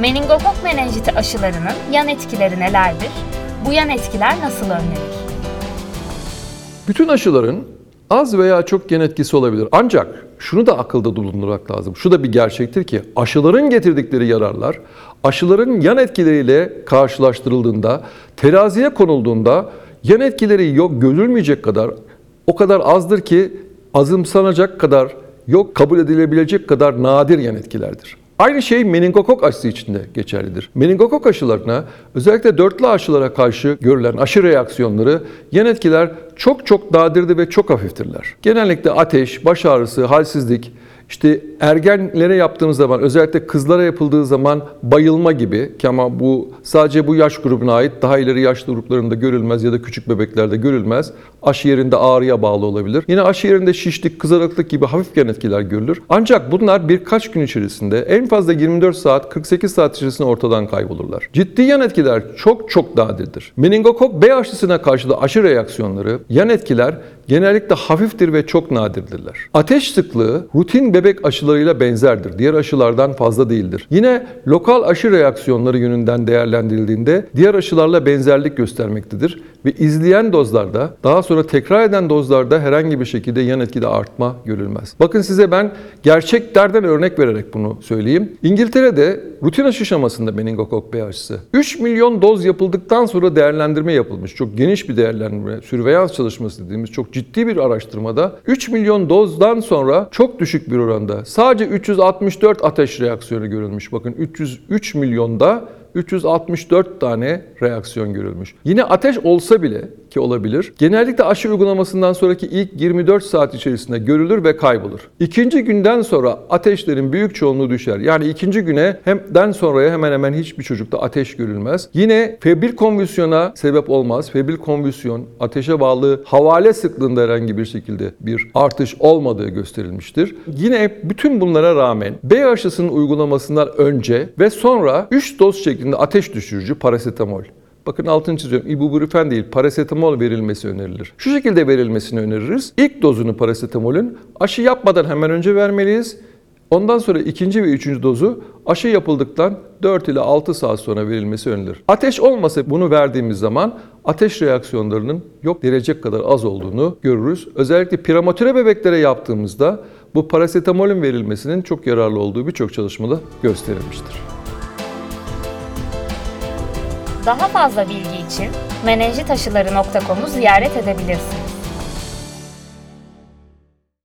Meningokok menenjiti aşılarının yan etkileri nelerdir? Bu yan etkiler nasıl önlenir? Bütün aşıların az veya çok gen etkisi olabilir. Ancak şunu da akılda bulundurmak lazım. Şu da bir gerçektir ki aşıların getirdikleri yararlar aşıların yan etkileriyle karşılaştırıldığında, teraziye konulduğunda yan etkileri yok görülmeyecek kadar o kadar azdır ki azımsanacak kadar yok kabul edilebilecek kadar nadir yan etkilerdir. Aynı şey meningokok aşısı için de geçerlidir. Meningokok aşılarına özellikle dörtlü aşılara karşı görülen aşı reaksiyonları yan etkiler çok çok nadirdir ve çok hafiftirler. Genellikle ateş, baş ağrısı, halsizlik, işte ergenlere yaptığımız zaman özellikle kızlara yapıldığı zaman bayılma gibi ki ama bu sadece bu yaş grubuna ait daha ileri yaş gruplarında görülmez ya da küçük bebeklerde görülmez. Aşı yerinde ağrıya bağlı olabilir. Yine aşı yerinde şişlik, kızarıklık gibi hafif yan etkiler görülür. Ancak bunlar birkaç gün içerisinde en fazla 24 saat 48 saat içerisinde ortadan kaybolurlar. Ciddi yan etkiler çok çok nadirdir. Meningokok B aşısına karşı da aşı reaksiyonları, yan etkiler genellikle hafiftir ve çok nadirdirler. Ateş sıklığı rutin bebek aşılarıyla benzerdir. Diğer aşılardan fazla değildir. Yine lokal aşı reaksiyonları yönünden değerlendirildiğinde diğer aşılarla benzerlik göstermektedir ve izleyen dozlarda daha sonra tekrar eden dozlarda herhangi bir şekilde yan etkide artma görülmez. Bakın size ben gerçeklerden örnek vererek bunu söyleyeyim. İngiltere'de rutin aşı şamasında meningokok B aşısı 3 milyon doz yapıldıktan sonra değerlendirme yapılmış. Çok geniş bir değerlendirme, sürveyans çalışması dediğimiz çok ciddi bir araştırmada 3 milyon dozdan sonra çok düşük bir oranda sadece 364 ateş reaksiyonu görülmüş. Bakın 303 milyonda 364 tane reaksiyon görülmüş. Yine ateş olsa bile ki olabilir. Genellikle aşı uygulamasından sonraki ilk 24 saat içerisinde görülür ve kaybolur. İkinci günden sonra ateşlerin büyük çoğunluğu düşer. Yani ikinci güne hemden sonraya hemen hemen hiçbir çocukta ateş görülmez. Yine febril konvülsiyona sebep olmaz. Febril konvülsiyon ateşe bağlı havale sıklığında herhangi bir şekilde bir artış olmadığı gösterilmiştir. Yine bütün bunlara rağmen B aşısının uygulamasından önce ve sonra 3 doz şeklinde ateş düşürücü parasetamol Bakın altını çiziyorum. İbuprofen değil, parasetamol verilmesi önerilir. Şu şekilde verilmesini öneririz. İlk dozunu parasetamolün aşı yapmadan hemen önce vermeliyiz. Ondan sonra ikinci ve üçüncü dozu aşı yapıldıktan 4 ile 6 saat sonra verilmesi önerilir. Ateş olmasa bunu verdiğimiz zaman ateş reaksiyonlarının yok derecek kadar az olduğunu görürüz. Özellikle prematüre bebeklere yaptığımızda bu parasetamolün verilmesinin çok yararlı olduğu birçok çalışmada gösterilmiştir. Daha fazla bilgi için menenjitaşıları.com'u ziyaret edebilirsiniz.